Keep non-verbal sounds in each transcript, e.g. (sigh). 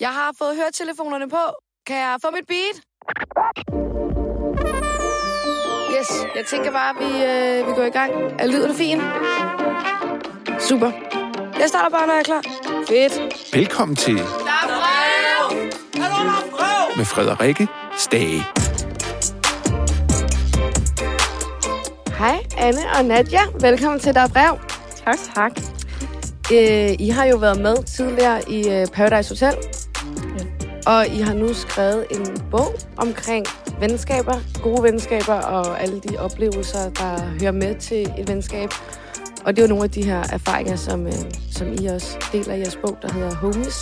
Jeg har fået høretelefonerne på. Kan jeg få mit beat? Yes, jeg tænker bare, at vi, øh, vi går i gang. Er lyden fin? Super. Jeg starter bare, når jeg er klar. Fedt. Velkommen til Der er brev! med Frederikke Stage. Hej, Anne og Nadja. Velkommen til Der er brev. Tak, tak. Øh, I har jo været med tidligere i øh, Paradise Hotel. Og I har nu skrevet en bog omkring venskaber, gode venskaber og alle de oplevelser, der hører med til et venskab. Og det er jo nogle af de her erfaringer, som, øh, som I også deler i jeres bog, der hedder Homies.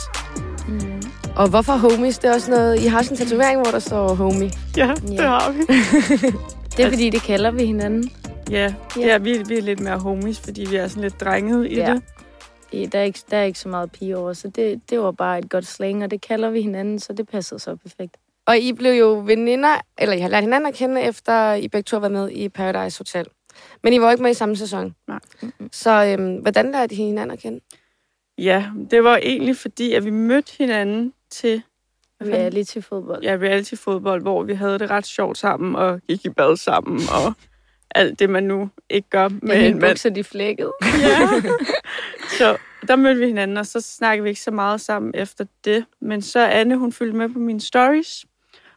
Mm. Og hvorfor Homies? Det er også noget... I har også en tatovering, hvor der står Homie. Ja, det Ja. har vi. (laughs) Det er fordi, det kalder vi hinanden. Ja, ja. ja vi, vi er lidt mere homies, fordi vi er sådan lidt drenget i Ja. det. I- Der er, ikke, der er ikke så meget pige over, så det, det var bare et godt slang, og det kalder vi hinanden, så det passer så perfekt. Og I blev jo veninder, eller I har lært hinanden at kende, efter I begge to været med i Paradise Hotel. Men I var ikke med i samme sæson. Nej. Så øhm, hvordan lærte I hinanden at kende? Ja, det var egentlig fordi, at vi mødte hinanden til hvad fanden? Reality fodbold. ja, reality-fodbold, hvor vi havde det ret sjovt sammen, og gik i bad sammen, og alt det, man nu ikke gør med Med en mand. bukser, de flækkede. (laughs) Ja. så der mødte vi hinanden, og så snakkede vi ikke så meget sammen efter det. Men så Anne, hun fulgte med på mine stories,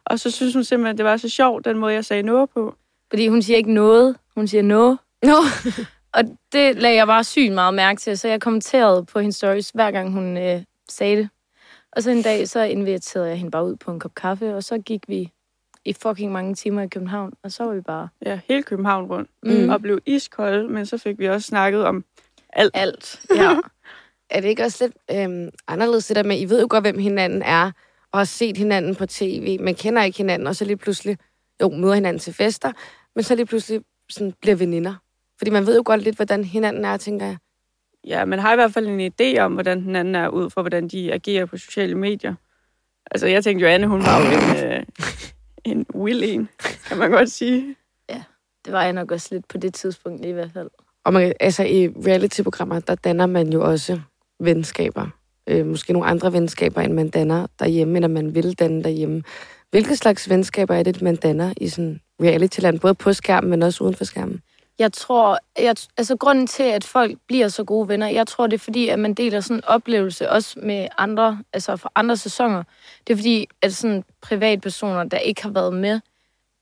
og så synes hun simpelthen, at det var så sjovt, den måde, jeg sagde noget på. Fordi hun siger ikke noget, hun siger no. Nå, (laughs) Og det lagde jeg bare sygt meget mærke til, så jeg kommenterede på hendes stories, hver gang hun øh, sagde det. Og så en dag, så inviterede jeg hende bare ud på en kop kaffe, og så gik vi i fucking mange timer i København, og så var vi bare Ja, hele København rundt. Mm. Og blev iskold, men så fik vi også snakket om alt. alt. Ja. er det ikke også lidt øhm, anderledes det der med, I ved jo godt, hvem hinanden er, og har set hinanden på tv, men kender ikke hinanden, og så lige pludselig, jo, møder hinanden til fester, men så lige pludselig sådan, bliver veninder. Fordi man ved jo godt lidt, hvordan hinanden er, tænker jeg. Ja, man har i hvert fald en idé om, hvordan den anden er ud fra, hvordan de agerer på sociale medier. Altså, jeg tænkte jo, Anne, hun var jo en, øh, en will en, kan man godt sige. Det var jeg nok også lidt på det tidspunkt i hvert fald. Og man, altså, i reality-programmer, der danner man jo også venskaber. Øh, måske nogle andre venskaber, end man danner derhjemme, eller man vil danne derhjemme. Hvilke slags venskaber er det, man danner i sådan reality-land, både på skærmen, men også uden for skærmen? Jeg tror, jeg, altså grunden til, at folk bliver så gode venner, jeg tror, det er fordi, at man deler sådan en oplevelse også med andre, altså fra andre sæsoner. Det er fordi, at sådan privatpersoner, der ikke har været med,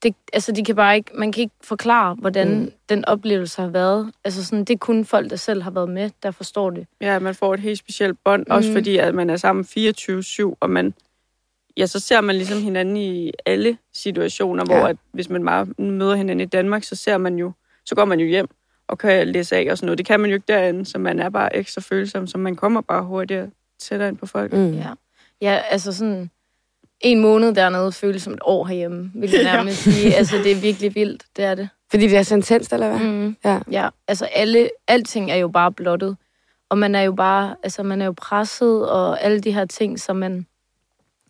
det, altså de kan bare ikke, man kan ikke forklare, hvordan Mm. den oplevelse har været. Altså sådan, det er kun folk, der selv har været med, der forstår det. Ja, man får et helt specielt bånd, mm. også fordi, at man er sammen 24-7, og man, ja, så ser man ligesom hinanden i alle situationer, hvor Ja. at, hvis man bare møder hinanden i Danmark, så ser man jo, så går man jo hjem og kan læse af og sådan noget. Det kan man jo ikke derinde, så man er bare ekstra følsom, så man kommer bare hurtigere tættere ind på folk. Mm. Ja, ja altså sådan, en måned dernede føles som et år herhjemme, vil jeg (laughs) nærmest sige. Altså, det er virkelig vildt, det er det. Fordi det er så intenst, eller hvad? Mm. Ja. Ja, altså alle, alting er jo bare blottet. Og man er jo bare, altså man er jo presset, og alle de her ting, så man,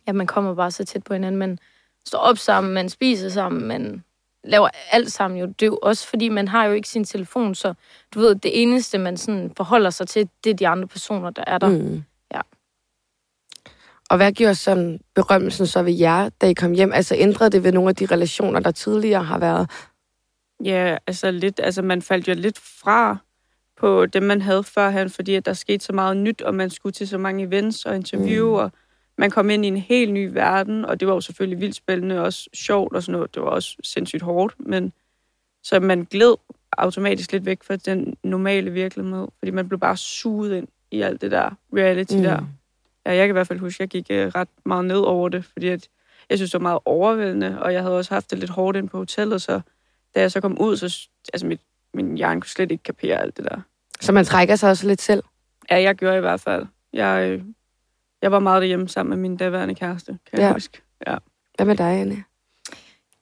ja, man kommer bare så tæt på hinanden. Man står op sammen, man spiser sammen, man laver alt sammen jo. Det er jo også fordi, man har jo ikke sin telefon, så du ved, det eneste, man sådan forholder sig til, det er de andre personer, der er der. Mm. Ja. Og hvad gjorde sådan berømmelsen så ved jer, da I kom hjem? Altså ændrede det ved nogle af de relationer, der tidligere har været? Ja, altså lidt, altså man faldt jo lidt fra på det, man havde førhen, fordi at der skete så meget nyt, og man skulle til så mange events og interview, Mm. mm. og man kom ind i en helt ny verden, og det var jo selvfølgelig vildt spændende, og også sjovt og sådan noget. Det var også sindssygt hårdt, men så man gled automatisk lidt væk fra den normale virkelighed, fordi man blev bare suget ind i alt det der reality mm. der. Ja, jeg kan i hvert fald huske, at jeg gik øh, ret meget ned over det, fordi at jeg synes, det var meget overvældende, og jeg havde også haft det lidt hårdt ind på hotellet, så da jeg så kom ud, så altså mit, min hjerne kunne slet ikke kapere alt det der. Så man trækker sig også lidt selv? Ja, jeg gjorde i hvert fald. Jeg, øh, jeg var meget derhjemme sammen med min daværende kæreste, kan Ja. jeg huske. Ja. Hvad med dig, Anne?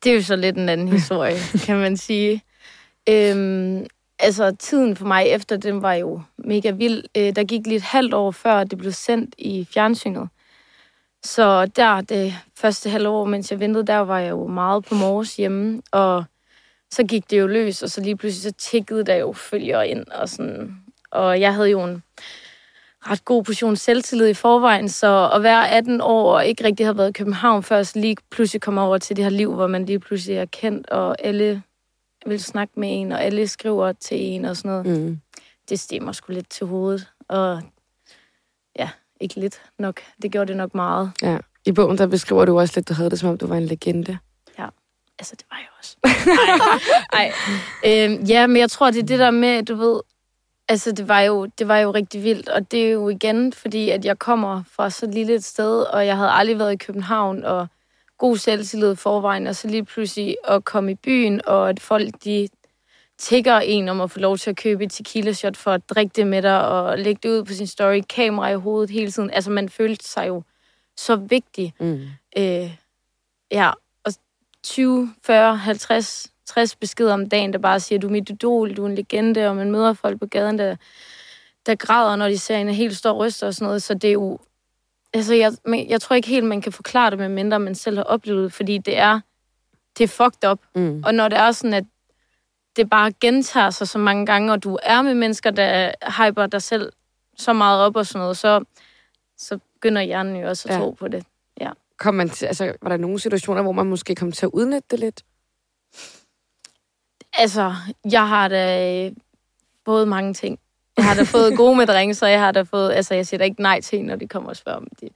Det er jo så lidt en anden historie, (laughs) kan man sige. Øhm, altså, tiden for mig efter den var jo mega vild. Øh, der gik lige et halvt år før, det blev sendt i fjernsynet. Så der, det første halve år, mens jeg ventede, der var jeg jo meget på morges hjemme, og så gik det jo løs, og så lige pludselig så tikkede der jo følger ind, og sådan. Og jeg havde jo en ret god portion selvtillid i forvejen, så at være 18 år og ikke rigtig have været i København før, så lige pludselig komme over til det her liv, hvor man lige pludselig er kendt, og alle vil snakke med en, og alle skriver til en og sådan noget. Mm. Det stemmer sgu lidt til hovedet, og ja, ikke lidt nok. Det gjorde det nok meget. Ja. I bogen, der beskriver du også lidt, du havde det, som om du var en legende. Altså, det var jeg også. (laughs) Ej, ej. Øhm, ja, men jeg tror, det er det der med, du ved, altså det var, jo, det var jo rigtig vildt, og det er jo igen, fordi at jeg kommer fra så lille et sted, og jeg havde aldrig været i København, og god selvtillid forvejen, og så lige pludselig at komme i byen, og at folk, de tigger en om at få lov til at købe et tequila shot for at drikke det med dig, og lægge det ud på sin story, kamera i hovedet hele tiden. Altså, man følte sig jo så vigtig. Mm. Øh, ja, og 20, 40, 50, 60 beskeder om dagen, der bare siger, du er mit idol, du er en legende, og man møder folk på gaden, der, der græder, når de ser en helt stor ryster og sådan noget, så det er jo... Altså, jeg, jeg tror ikke helt, man kan forklare det, med mindre man selv har oplevet det, fordi det er, det er fucked up. Mm. Og når det er sådan, at det bare gentager sig så mange gange, og du er med mennesker, der hyper dig selv så meget op og sådan noget, så, så begynder hjernen jo også at Ja. tro på det. Kom man til, altså, var der nogle situationer, hvor man måske kom til at udnytte det lidt? Altså, jeg har da øh, fået mange ting. Jeg har da fået gode med drinks, og jeg har da fået... Altså, jeg siger da ikke nej til, når de kommer og spørger, om de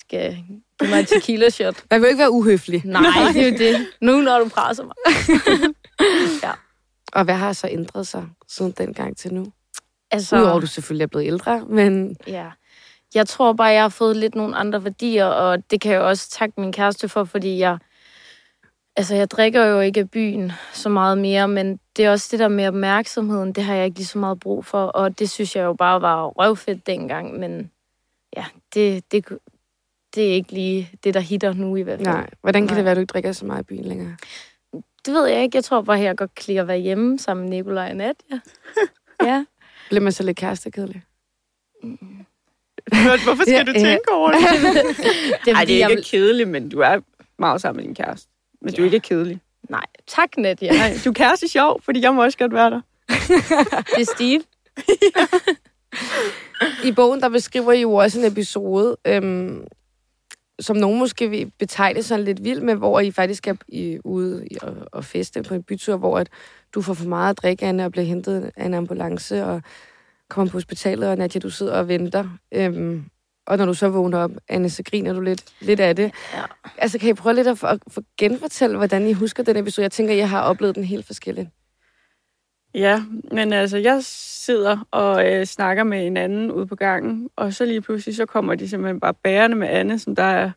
skal give mig et tequila shot. Man vil jo ikke være uhøflig. Nej, det er jo det. Nu, når du presser mig. (laughs) Og hvad har så ændret sig siden dengang til nu? Altså, Udover at du selvfølgelig er blevet ældre, men Ja. Jeg tror bare, jeg har fået lidt nogle andre værdier, og det kan jeg også takke min kæreste for, fordi jeg... Altså, jeg drikker jo ikke af byen så meget mere, men det er også det der med opmærksomheden, det har jeg ikke lige så meget brug for, og det synes jeg jo bare var røvfedt dengang, men ja, det, det, det er ikke lige det, der hitter nu i hvert fald. nej. Hvordan kan Nej. det være, at du ikke drikker så meget i byen længere? Det ved jeg ikke. Jeg tror bare, at jeg godt kan lide at være hjemme sammen med Nikolaj og Nadia. (laughs) Ja. Bliver man så lidt kærestekedelig? (laughs) Hvorfor skal Ja, du ja. tænke over det? (laughs) Det er, Ej, det er jeg... ikke kedeligt, men du er meget sammen med din kæreste. Men du er Ja. ikke kedelig. Nej, tak Nadia. Nej, du er kæreste sjov, fordi jeg må også godt være der. (laughs) Det er Steve. (laughs) I bogen, der beskriver I jo også en episode, øhm, som nogen måske vil betegne sådan lidt vild med, hvor I faktisk er i, ude og, og feste på en bytur, hvor at du får for meget at drikke, Anne, og bliver hentet af en ambulance, og kommer på hospitalet, og Nadia, du sidder og venter. Øhm, og når du så vågner op, Anne, så griner du lidt, lidt af det. Ja. Altså, kan I prøve lidt at, at, at genfortælle, hvordan I husker den episode? Jeg tænker, jeg har oplevet den helt forskelligt. Ja, men altså, jeg sidder og øh, snakker med en anden ude på gangen, og så lige pludselig, så kommer de simpelthen bare bærende med Anne, som der er,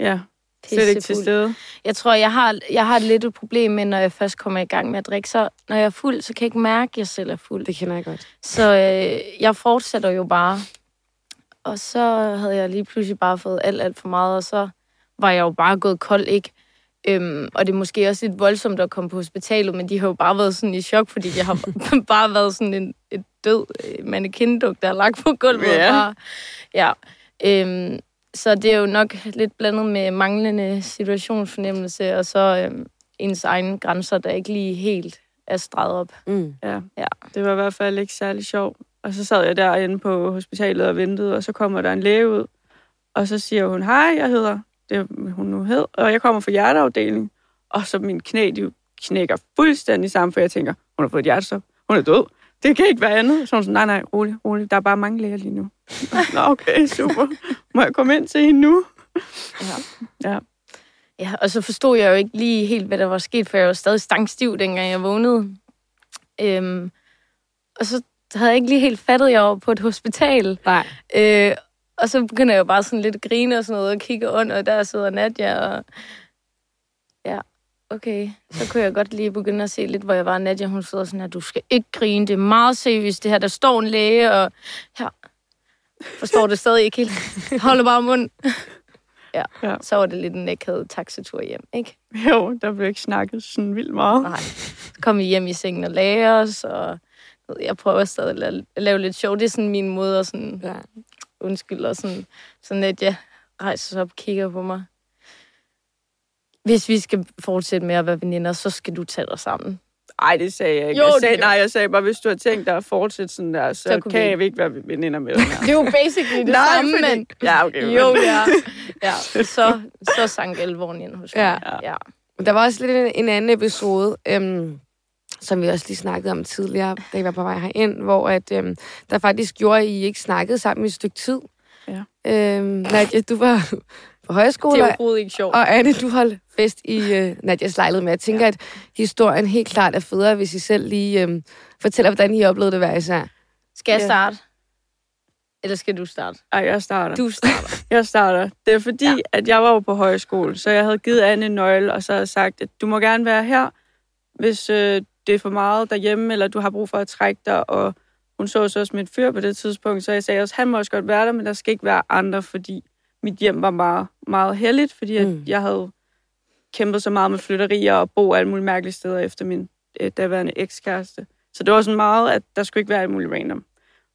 ja, slet ikke til Pissefuld. stede. Jeg tror, jeg har, jeg har lidt et problem med, når jeg først kommer i gang med at drikke. Så når jeg er fuld, så kan jeg ikke mærke, at jeg selv er fuld. Det kender jeg godt. Så øh, jeg fortsætter jo bare. Og så havde jeg lige pludselig bare fået alt, alt for meget, og så var jeg jo bare gået kold, ikke? Øhm, og det er måske også lidt voldsomt at komme på hospitalet, men de har jo bare været sådan i chok, fordi jeg har (laughs) bare været sådan en et død øh, mannequin-duk, der er lagt på gulvet. Ja. Og bare, ja. Øhm, så det er jo nok lidt blandet med manglende situationsfornemmelse, og så øhm, ens egne grænser, der ikke lige helt er streget op. Mm. Ja. Ja. Det var i hvert fald ikke særlig sjovt. Og så sad jeg derinde på hospitalet og ventede, og så kommer der en læge ud, og så siger hun, hej, jeg hedder, det hun nu hed, og jeg kommer fra hjerteafdelingen. Og så min knæ, de knækker fuldstændig sammen, for jeg tænker, hun har fået et hjertestop, hun er død. Det kan ikke være andet. Så hun sådan, nej, nej, rolig, rolig. Der er bare mange læger lige nu. (laughs) Nå, okay, super. Må jeg komme ind til hende nu? Ja. Ja. Ja, og så forstod jeg jo ikke lige helt, hvad der var sket, for jeg var stadig stangstiv, dengang jeg vågnede. Øhm, og så havde ikke lige helt fattet, at jeg var på et hospital. Nej. Øh, og så begynder jeg jo bare sådan lidt at grine og sådan noget, og kigge under, og der sidder Nadia, og ja, okay. Så kunne jeg godt lige begynde at se lidt, hvor jeg var. Nadia, hun sidder sådan her, du skal ikke grine, det er meget seriøst, det her, der står en læge, og ja, forstår det stadig ikke helt. Holder bare mund. Ja, Ja. så var det lidt en akavet taxatur hjem, ikke? Jo, der blev ikke snakket sådan vildt meget. Nej. Så kom vi hjem i sengen og lagde os, og jeg prøver stadig at lave, lidt sjov. Det er sådan min måde at sådan, Ja. undskylde, og sådan, sådan at jeg rejser sig op og kigger på mig. Hvis vi skal fortsætte med at være veninder, så skal du tage dig sammen. Ej, det sagde jeg ikke. Jo, jeg sagde, nej, jeg sagde bare, hvis du har tænkt dig at fortsætte sådan der, så, Så kan vi- jeg ikke være veninder med dig. (laughs) Det er jo basically det Nej, samme, fordi- men... Ja, okay. Jo, men- ja. (laughs) ja. Så, så sank alvoren ind hos mig. Ja. ja. Der var også lidt en, en anden episode, øhm, som vi også lige snakkede om tidligere, da I var på vej herind, hvor at, øhm, der faktisk gjorde, at I ikke snakkede sammen i et stykke tid. Ja. Øhm, Nadia, du var på højskole, Det er og, overhovedet ikke sjovt. og Anne, du holdt fest i øh, Nadias lejlighed. Men jeg tænker, ja. at historien helt klart er federe, hvis I selv lige øhm, fortæller, hvordan I oplevede det hver især. Skal jeg Ja. starte? Eller skal du starte? Ej, jeg starter. Du starter. (laughs) Jeg starter. Det er fordi, Ja. ja. at jeg var jo på højskole, så jeg havde givet Anne en nøgle, og så havde jeg sagt, at du må gerne være her, hvis øh, det er for meget derhjemme, eller du har brug for at trække dig, og hun så så også mit fyr på det tidspunkt, så jeg sagde også, han må også godt være der, men der skal ikke være andre, fordi mit hjem var meget, meget heldigt, fordi Mm. at jeg havde kæmpet så meget med flytterier og bo alle mulige mærkelige steder efter min øh, daværende ekskæreste. Så det var sådan meget, at der skulle ikke være alt muligt random.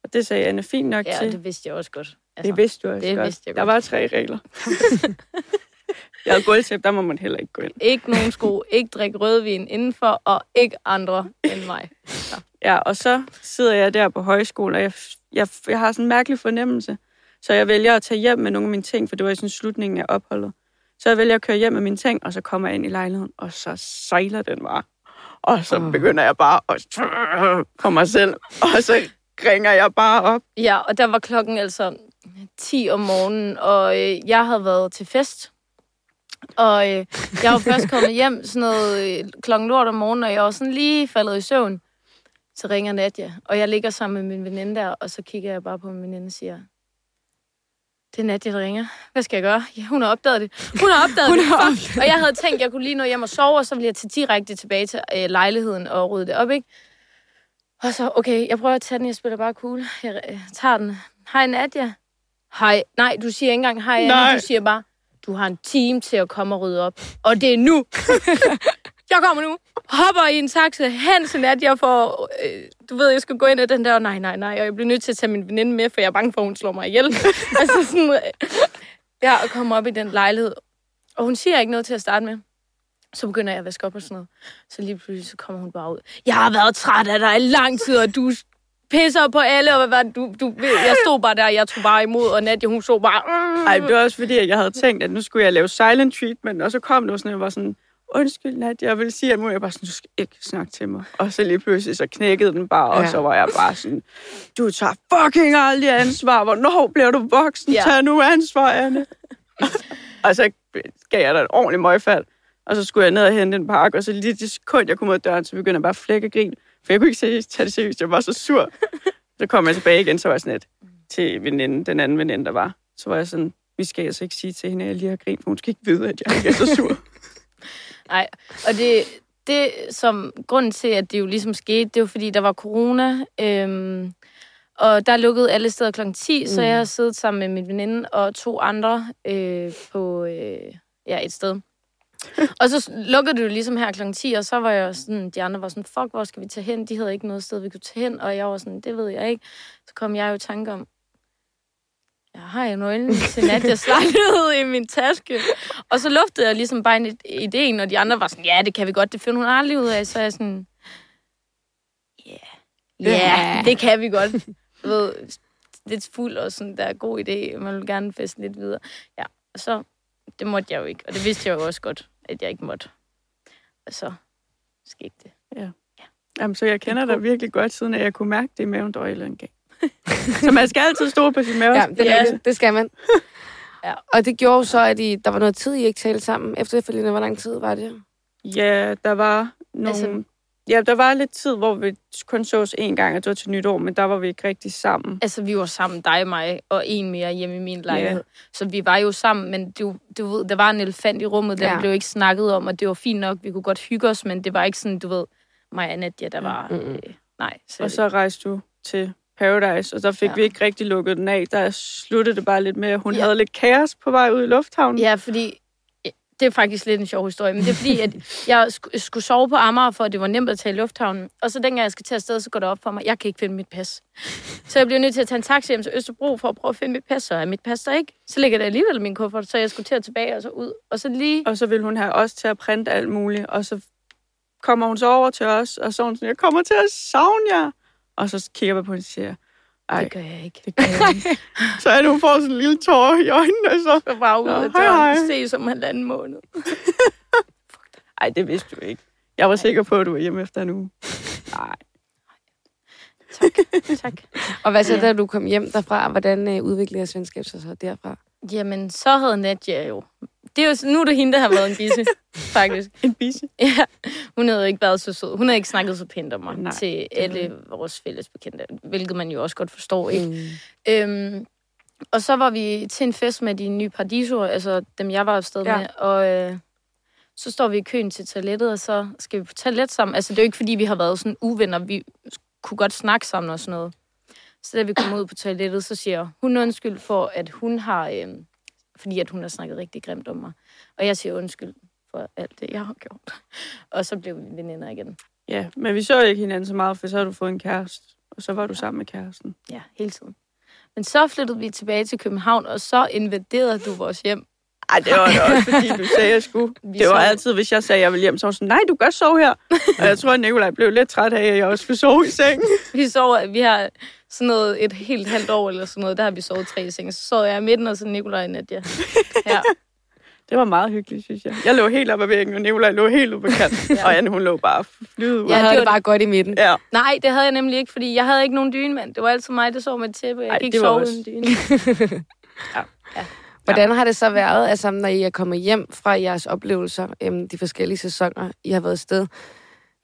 Og det sagde Anne fint nok Ja, til. det vidste jeg også godt. Altså, Det vidste du også det godt. vidste jeg Der godt. var tre regler. (laughs) (laughs) jeg havde gulvtæp, der må man heller ikke gå ind. Ikke nogen sko, ikke drikke rødvin indenfor, og ikke andre end mig. (laughs) Ja, og så sidder jeg der på højskole, og jeg, jeg, jeg har sådan en mærkelig fornemmelse. Så jeg vælger at tage hjem med nogle af mine ting, for det var i sådan slutningen af opholdet. Så jeg vælger at køre hjem med mine ting, og så kommer jeg ind i lejligheden, og så sejler den bare. Og så Åh. begynder jeg bare at på mig selv, og så ringer jeg bare op. Ja, og der var klokken altså 10 om morgenen, og øh, jeg havde været til fest. Og øh, jeg var først kommet hjem sådan noget øh, klokken lort om morgenen, og jeg var sådan lige faldet i søvn. Så ringer Nadia, og jeg ligger sammen med min veninde der, og så kigger jeg bare på min veninde og siger, det er Nadia, der ringer. Hvad skal jeg gøre? Ja, hun har opdaget det. Hun har opdaget Hun det. har Fuck. Og jeg havde tænkt, at jeg kunne lige nå hjem og sove, og så ville jeg tage direkte tilbage til øh, lejligheden og rydde det op, ikke? Og så, okay, jeg prøver at tage den, jeg spiller bare cool. Jeg øh, tager den. Hej Nadia. Hej. Nej, du siger ikke engang hej, Anna. Nej. Du siger bare, du har en time til at komme og rydde op. Og det er nu. (laughs) jeg kommer nu. Hopper i en taxa hen til Nadia for, øh, du ved, jeg skal gå ind i den der, nej, nej, nej. Og jeg bliver nødt til at tage min veninde med, for jeg er bange for, at hun slår mig ihjel. (laughs) altså sådan, øh, ja, og komme op i den lejlighed. Og hun siger ikke noget til at starte med. Så begynder jeg at vaske op og sådan noget. Så lige pludselig så kommer hun bare ud. Jeg har været træt af dig i lang tid, og du pisser på alle, og hvad du, du, jeg stod bare der, jeg tog bare imod, og Nadia, hun så bare... Mm. Ej, det var også fordi, at jeg havde tænkt, at nu skulle jeg lave silent treatment, og så kom det sådan, jeg var sådan, undskyld Nadia, jeg vil sige, at nu er jeg bare sådan, du skal ikke snakke til mig. Og så lige pludselig, så knækkede den bare, og Ja. så var jeg bare sådan, du tager fucking aldrig ansvar, hvornår bliver du voksen? Ja. Tag nu ansvar, Anne. (laughs) og så gav jeg dig et ordentligt møgfald, og så skulle jeg ned og hente en pakke, og så lige det sekund, jeg kom ud af døren, så begyndte jeg bare at flække og grine, for jeg kunne ikke tage det seriøst, jeg var så sur. (laughs) så kom jeg tilbage igen, så var jeg sådan lidt til veninden, den anden veninde, der var. Så var jeg sådan, vi skal altså ikke sige til hende, at jeg lige har grint, for hun skal ikke vide, at jeg ikke er så sur. (laughs) Nej, og det, det som grunden til, at det jo ligesom skete, det var fordi, der var corona, øhm, og der lukkede alle steder kl. 10, mm. så jeg har siddet sammen med min veninde og to andre øh, på øh, ja, et sted. Og så lukkede det jo ligesom her kl. 10, og så var jeg sådan, de andre var sådan, fuck, hvor skal vi tage hen? De havde ikke noget sted, vi kunne tage hen, og jeg var sådan, det ved jeg ikke. Så kom jeg jo i tanke om, jeg har jo nøglen til Nadias lejlighed i min taske. Og så luftede jeg ligesom bare en ideen, og de andre var sådan, ja, det kan vi godt, det finder hun aldrig ud af. Så er jeg sådan, ja, yeah. ja, Ja. det kan vi godt. Du ved, lidt fuld og sådan, der er god idé, man vil gerne feste lidt videre. Ja, og så, det måtte jeg jo ikke, og det vidste jeg jo også godt, at jeg ikke måtte. Og så skete det. Jamen, så jeg kender dig virkelig godt, siden at jeg kunne mærke det i maven, der var galt. så man skal altid stole på sin mave. Ja, det, Ja. det skal man. (laughs) Ja. Og det gjorde jo så, at I, der var noget tid, I ikke talte sammen. Efterfølgende, hvor lang tid var det? Ja, der var nogle... Altså... Ja, der var lidt tid, hvor vi kun sås en gang, og det var til nytår, men der var vi ikke rigtig sammen. Altså, vi var sammen, dig, mig og en mere hjemme i min lejlighed. Yeah. Så vi var jo sammen, men du, du ved, der var en elefant i rummet, der Ja. blev ikke snakket om, og det var fint nok, vi kunne godt hygge os, men det var ikke sådan, du ved, mig og Nadia, der var... Mm-mm. Øh, nej, så, Og så rejste du til Paradise, og der fik Ja. vi ikke rigtig lukket den af. Der sluttede det bare lidt med, at hun ja. havde lidt kaos på vej ud i lufthavnen. Ja, fordi... Det er faktisk lidt en sjov historie, men det er fordi, at jeg sk- skulle sove på Amager, for at det var nemt at tage i lufthavnen. Og så dengang jeg skal til afsted, så går det op for mig, jeg kan ikke finde mit pas. Så jeg bliver nødt til at tage en taxi hjem til Østerbro for at prøve at finde mit pas, så er mit pas der ikke. Så ligger det alligevel i min kuffert, så jeg skulle til at tilbage og så ud. Og så lige Og så ville hun have os til at printe alt muligt, og så kommer hun så over til os, og så er hun sådan, jeg kommer til at savne jer. Og så kigger vi på hende og siger, ej, Det gør jeg ikke. det gør jeg ikke. (laughs) så er det, hun får sådan en lille tår i øjnene, og så, var ude Nå, af døren. Se som halvanden måned. (laughs) ej, det vidste du ikke. Jeg var sikker på, at du var hjemme efter en uge. Nej. Tak. Og hvad så, da du kom hjem derfra? Hvordan øh, udviklede jeres venskab sig så derfra? Jamen, så havde Nadia jo... Det er jo, nu er det hende, der har været en bisse, (laughs) faktisk. En bisse. Ja, hun havde jo ikke været så sød. Hun havde ikke snakket så pænt om mig Nej, til alle vores fælles bekendte, hvilket man jo også godt forstår, ikke? Mm. Øhm, og så var vi til en fest med de nye Paradiso, altså dem, jeg var afsted Ja. med, og øh, så står vi i køen til toilettet, og så skal vi på toilet sammen. Altså, det er jo ikke, fordi vi har været sådan uvenner. Vi kunne godt snakke sammen og sådan noget. Så da vi kom ud på toilettet, så siger hun undskyld for, at hun har... Øh, fordi at hun har snakket rigtig grimt om mig. Og jeg siger undskyld for alt det, jeg har gjort. (laughs) Og så blev vi veninder igen. Ja, men vi så ikke hinanden så meget, for så har du fået en kæreste. Og så var du sammen med kæresten. Ja, hele tiden. Men så flyttede vi tilbage til København, og så invaderede du vores hjem. Ej, det var da (laughs) også, fordi du sagde, at jeg skulle. Vi Det var sov- altid, hvis jeg sagde, at jeg ville hjem, så var sådan, nej, du kan godt sove her. Og jeg tror, at Nikolaj blev lidt træt af, at jeg også skulle sove i sengen. (laughs) Vi sover, vi har sådan noget et helt halvt år eller sådan noget, der har vi sovet tre i seng. Så sov jeg i midten, og så Nikolaj og Nadia. Ja. (laughs) Det var meget hyggeligt, synes jeg. Jeg lå helt op ad væggen, og Nikolaj lå helt ude på kanten. Ja. Og Anne, hun lå bare flyet ud. Jeg Ja, havde det det var- bare godt i midten. Ja. Nej, det havde jeg nemlig ikke, fordi jeg havde ikke nogen dyne, mand. Det var altid mig, der sov med et tæppe. Jeg Ej, kan ikke det sove også- uden dyne. Hvordan har det så været, altså, når I er kommet hjem fra jeres oplevelser, øhm, de forskellige sæsoner, I har været afsted?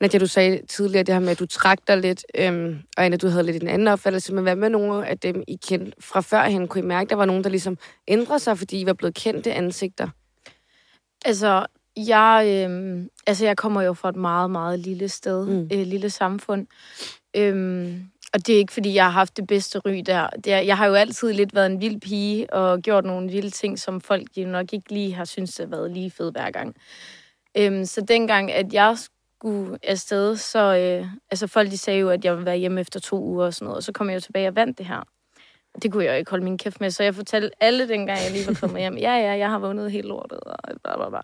Nadia, du sagde tidligere det her med, at du trak dig lidt, øhm, og Anna, du havde lidt en anden opfattelse, men hvad med nogle af dem, I kendte fra førhen? Kunne I mærke, at der var nogen, der ligesom ændrede sig, fordi I var blevet kendte ansigter? Altså, jeg, øhm, altså, jeg kommer jo fra et meget, meget lille sted, Mm. øh, lille samfund. Øhm, og det er ikke, fordi jeg har haft det bedste ry der. Det er, jeg har jo altid lidt været en vild pige og gjort nogle vilde ting, som folk jo nok ikke lige har syntes har været lige fed hver gang. Øhm, så dengang, at jeg skulle afsted, så øh, altså folk de sagde jo, at jeg ville være hjemme efter to uger og sådan noget, og så kom jeg jo tilbage og vandt det her. Det kunne jeg jo ikke holde min kæft med, så jeg fortalte alle dengang, jeg lige var kommet hjem, ja, ja, jeg har vundet helt lortet, og bla, bla, bla.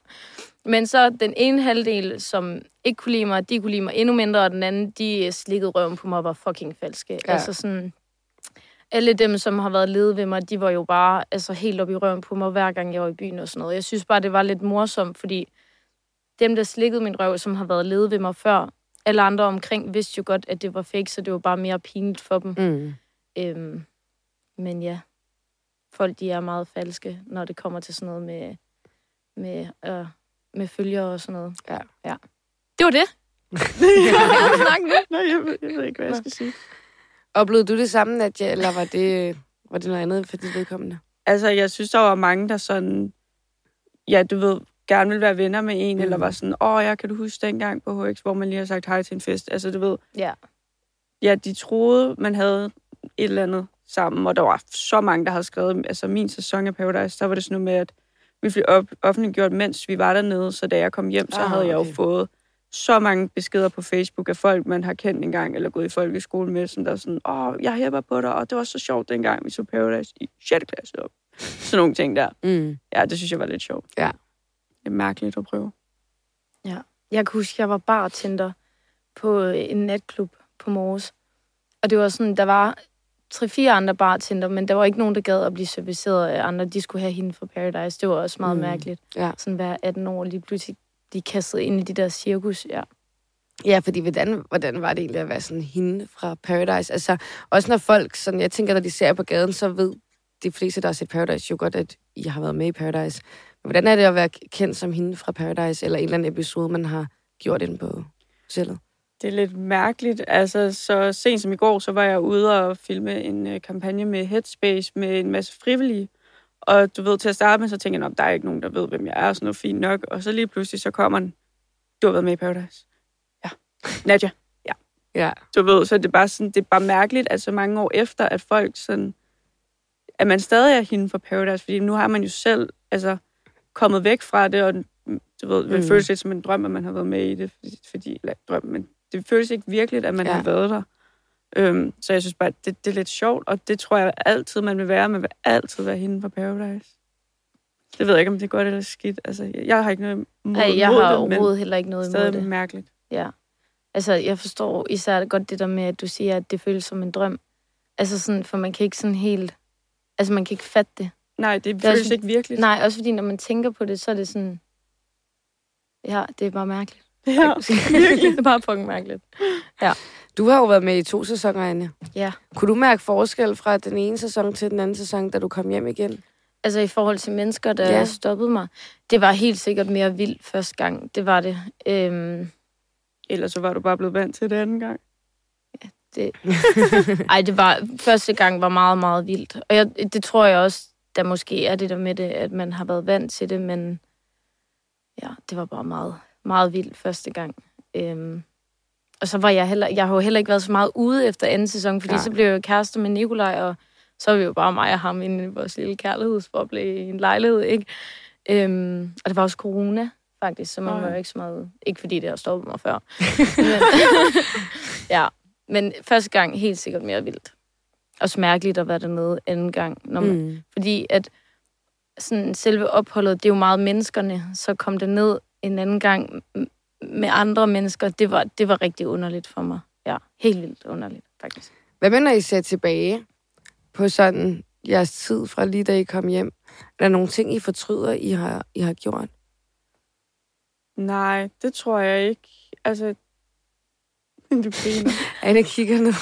Men så den ene halvdel, som ikke kunne lide mig, de kunne lide mig endnu mindre, og den anden, de slikkede røven på mig og var fucking falske. Ja. Altså sådan, alle dem, som har været lede ved mig, de var jo bare altså, helt op i røven på mig, hver gang jeg var i byen og sådan noget. Jeg synes bare, det var lidt morsomt, fordi dem, der slikkede min røv, som har været lede ved mig før, alle andre omkring vidste jo godt, at det var fake, så det var bare mere pinligt for dem. Mm. Øhm, men ja, folk de er meget falske, når det kommer til sådan noget med, med, øh, med følgere og sådan noget. Ja. ja. Det var det. (laughs) Nej, jeg ved, jeg ved ikke, hvad jeg skal sige. Oplevede du det samme, Nadia, eller var det, var det noget andet for dit vedkommende? Altså, jeg synes, der var mange, der sådan... Ja, du ved, gerne vil være venner med en, mm. Mm. eller var sådan, åh, jeg kan du huske dengang på HX, hvor man lige har sagt hej til en fest. Altså, du ved, Ja. ja, de troede, man havde et eller andet sammen, og der var så mange, der havde skrevet, altså min sæson af Paradise, der var det sådan noget med, at vi blev op, offentliggjort, mens vi var dernede, så da jeg kom hjem, så Ah, havde jeg jo okay. fået så mange beskeder på Facebook af folk, man har kendt engang, eller gået i folkeskole med, sådan der er sådan, åh, jeg hæpper på dig, og det var så sjovt dengang, vi så Paradise i 6. klasse op. Sådan nogle ting der. Mm. Ja, det synes jeg var lidt sjovt. Ja. Det er mærkeligt at prøve. Jeg kan huske, jeg var bartender på en natklub på Mors. Og det var sådan, der var tre-fire andre bartender, men der var ikke nogen, der gad at blive serviceret af andre. De skulle have hende fra Paradise. Det var også meget Mm. mærkeligt. Ja. Sådan hver 18 år lige pludselig, de kastede ind i de der cirkus. Ja. Ja, fordi hvordan, hvordan var det egentlig at være sådan hende fra Paradise? Altså, også når folk, sådan, jeg tænker, når de ser på gaden, så ved de fleste, der har set Paradise, jo godt, at I har været med i Paradise. Men hvordan er det at være kendt som hende fra Paradise, eller en eller anden episode, man har gjort ind på hotellet? Det er lidt mærkeligt. Altså, så sent som i går, så var jeg ude og filme en uh, kampagne med Headspace med en masse frivillige. Og du ved, til at starte med, så tænker jeg, at der er ikke nogen, der ved, hvem jeg er, og sådan noget fint nok. Og så lige pludselig, så kommer den, du har været med i Paradise. Ja. (laughs) Nadja. Ja. Du ved, så det er bare sådan, det er bare mærkeligt, at så mange år efter, at folk sådan, at man stadig er hende for Paradise, fordi nu har man jo selv, altså, kommet væk fra det, og du ved, det Mm. føles lidt som en drøm, at man har været med i det, fordi, fordi eller, drøm, men det føles ikke virkeligt, at man Ja. har været der. Øhm, så jeg synes bare, det, det er lidt sjovt, og det tror jeg altid, man vil være. Man vil altid være hende for Paradise. Det ved jeg ikke, om det er godt eller skidt. Altså, jeg, har ikke noget mod, Ej, jeg mod har det, overhovedet heller ikke noget imod stadig det. mærkeligt. Ja. Altså, jeg forstår især godt det der med, at du siger, at det føles som en drøm. Altså sådan, for man kan ikke sådan helt... Altså, man kan ikke fatte det. Nej, det, er føles også- ikke virkelig. Nej, også fordi, når man tænker på det, så er det sådan... Ja, det er bare mærkeligt. Ja, det er bare fucking mærkeligt. Du har jo været med i to sæsoner, Anne. Ja. Kunne du mærke forskel fra den ene sæson til den anden sæson, da du kom hjem igen? Altså i forhold til mennesker, der Ja. ja. stoppede mig. Det var helt sikkert mere vildt første gang. Det var det. Øhm, Ellers så var du bare blevet vant til det anden gang. det (laughs) ej, det var... Første gang var meget, meget vildt. Og jeg, det tror jeg også, der måske er det der med det, at man har været vant til det, men ja, det var bare meget, meget vildt første gang. Øhm, og så var jeg heller... Jeg har jo heller ikke været så meget ude efter anden sæson, fordi Nej. Så blev jeg jo kærester med Nikolaj, og så er vi jo bare mig og ham inde i vores lille kærlighedsboble i en lejlighed, ikke? Øhm, og det var også corona, faktisk, så man var jo ikke så meget ude. Ikke fordi det har stoppet mig før. men, (laughs) ja, men første gang helt sikkert mere vildt. Også mærkeligt at være dernede anden gang. Når man. Mm. Fordi at sådan, selve opholdet, det er jo meget menneskerne. Så kom det ned en anden gang med andre mennesker. Det var, det var rigtig underligt for mig. Ja, helt vildt underligt, faktisk. Hvad mener I ser tilbage på sådan jeres tid fra lige da I kom hjem? Er der nogle ting, I fortryder, I har, I har gjort? Nej, det tror jeg ikke. Altså, (laughs) du griner. Anne kigger ned.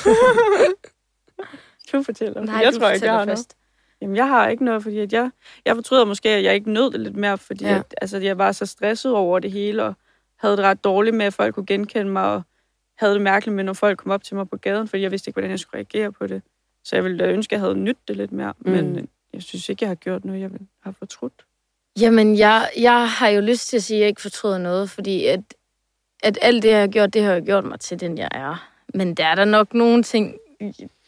Du fortæller. Nej, jeg du tror ikke, jeg har noget. Jamen, jeg har ikke noget, fordi at jeg, jeg fortryder måske, at jeg ikke nød det lidt mere, fordi Ja. at, altså, jeg var så stresset over det hele, og havde det ret dårligt med, at folk kunne genkende mig, og havde det mærkeligt med, når folk kom op til mig på gaden, fordi jeg vidste ikke, hvordan jeg skulle reagere på det. Så jeg ville da ønske, at jeg havde nydt det lidt mere, Mm. men jeg synes ikke, jeg har gjort noget, jeg vil- har fortrudt. Jamen, jeg, jeg har jo lyst til at sige, at jeg ikke fortryder noget, fordi at, at alt det, jeg har gjort, det har jo gjort mig til den, jeg er. Men der er der nok nogle ting,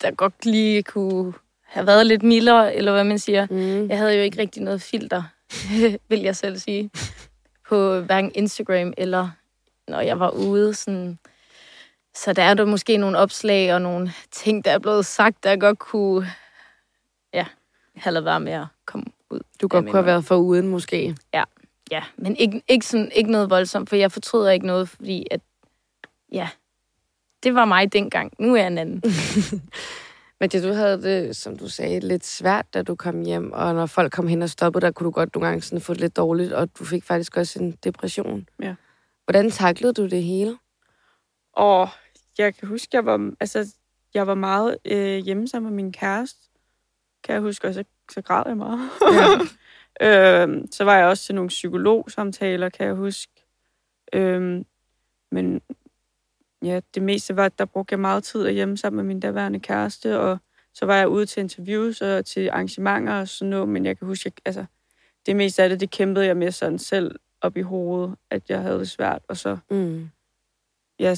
der godt lige kunne have været lidt mildere, eller hvad man siger. Mm. Jeg havde jo ikke rigtig noget filter, (laughs) vil jeg selv sige, på hverken Instagram eller når jeg var ude. Sådan. Så der er der måske nogle opslag og nogle ting, der er blevet sagt, der godt kunne ja, have lavet være med at komme ud. Du godt Ja, kunne have været for uden, måske. Ja, men ikke, ikke, sådan, ikke noget voldsomt, for jeg fortryder ikke noget, fordi at, ja, det var mig dengang. Nu er jeg en anden. (laughs) Men det, du havde det, som du sagde, lidt svært, da du kom hjem, og når folk kom hen og stoppede dig, kunne du godt nogle gange sådan få det lidt dårligt, og du fik faktisk også en depression. Ja. Hvordan taklede du det hele? Og jeg kan huske, jeg var, altså, jeg var meget øh, hjemme sammen med min kæreste. Kan jeg huske, og så, så græd jeg meget. Ja. (laughs) øhm, så var jeg også til nogle psykologsamtaler, kan jeg huske. Øhm, men ja, det meste var, at der brugte jeg meget tid hjemme sammen med min daværende kæreste, og så var jeg ude til interviews og til arrangementer og sådan noget, men jeg kan huske, at altså, det meste af det, det kæmpede jeg med sådan selv op i hovedet, at jeg havde det svært, og så Mm. ja,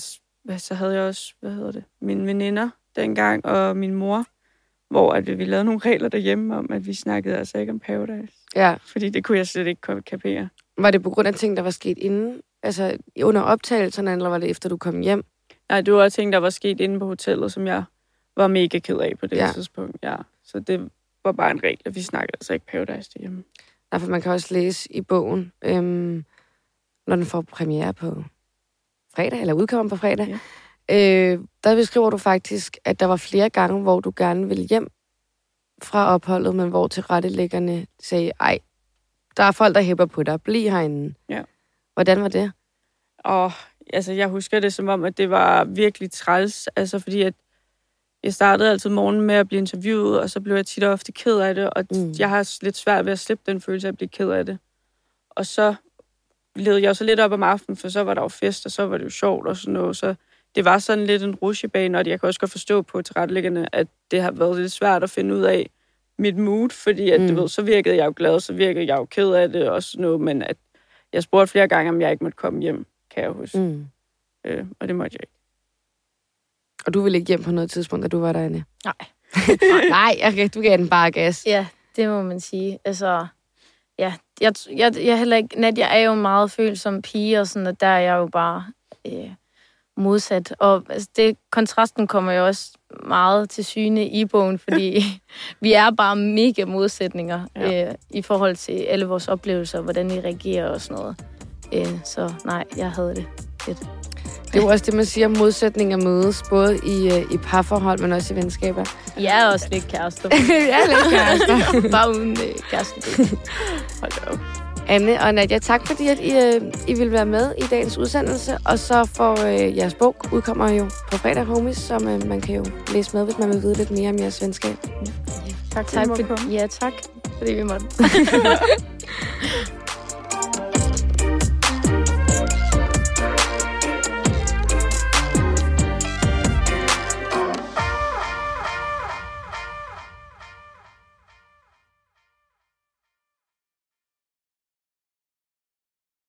så havde jeg også, hvad hedder det, mine veninder dengang, og min mor, hvor at vi, lavede nogle regler derhjemme om, at vi snakkede altså ikke om Paradise. Ja. Fordi det kunne jeg slet ikke kapere. Var det på grund af ting, der var sket inden? Altså under optagelserne, eller var det efter, du kom hjem? Nej, det var ting, der var sket inde på hotellet, som jeg var mega ked af på det Ja. ja. tidspunkt. Ja. Så det var bare en regel, at vi snakkede altså ikke Paradise derhjemme. Nej, for man kan også læse i bogen, øhm, når den får premiere på fredag, eller udkommer på fredag. Ja. Øh, der beskriver du faktisk, at der var flere gange, hvor du gerne ville hjem fra opholdet, men hvor tilrettelæggerne sagde, ej, der er folk, der hæpper på dig, bliv herinde. Ja. Hvordan var det? Og altså, jeg husker det som om, at det var virkelig træls, altså fordi at jeg startede altid morgenen med at blive interviewet, og så blev jeg tit og ofte ked af det, og Mm. jeg har lidt svært ved at slippe den følelse af at blive ked af det. Og så levede jeg jo så lidt op om aftenen, for så var der jo fest, og så var det jo sjovt og sådan noget, så det var sådan lidt en rushebane, og jeg kan også godt forstå på tilrettelæggerne, at det har været lidt svært at finde ud af mit mood, fordi at, mm. du ved, så virkede jeg jo glad, så virkede jeg jo ked af det og sådan noget, men at jeg spurgte flere gange, om jeg ikke måtte komme hjem, kan jeg huske. Mm. Øh, og det måtte jeg ikke. Og du ville ikke hjem på noget tidspunkt, da du var derinde? Nej. (laughs) Nej, okay, du gav den bare gas. Ja, det må man sige. Altså, ja, jeg, jeg, jeg er heller ikke... Nadia er jo meget følsom pige, og sådan, og der er jeg jo bare øh, modsat. Og altså, det, kontrasten kommer jo også meget til syne i bogen, fordi (laughs) vi er bare mega modsætninger. Ja. øh, i forhold til alle vores oplevelser, hvordan vi reagerer og sådan noget. Øh, så nej, jeg havde det fedt. Det er jo også det, man siger, modsætninger mødes, både i, øh, i parforhold, men også i venskaber. Jeg er også lidt kærester. (laughs) ja, lidt kærester. (laughs) bare uden øh, kæreste. Hold op. Anne og Nadia, tak fordi at I, øh, I vil være med i dagens udsendelse. Og så får øh, jeres bog udkommer jo på fredag, homies, som øh, man kan jo læse med, hvis man vil vide lidt mere om jeres venskab. Tak, Tak, for for, ja, tak, fordi vi måtte. (laughs)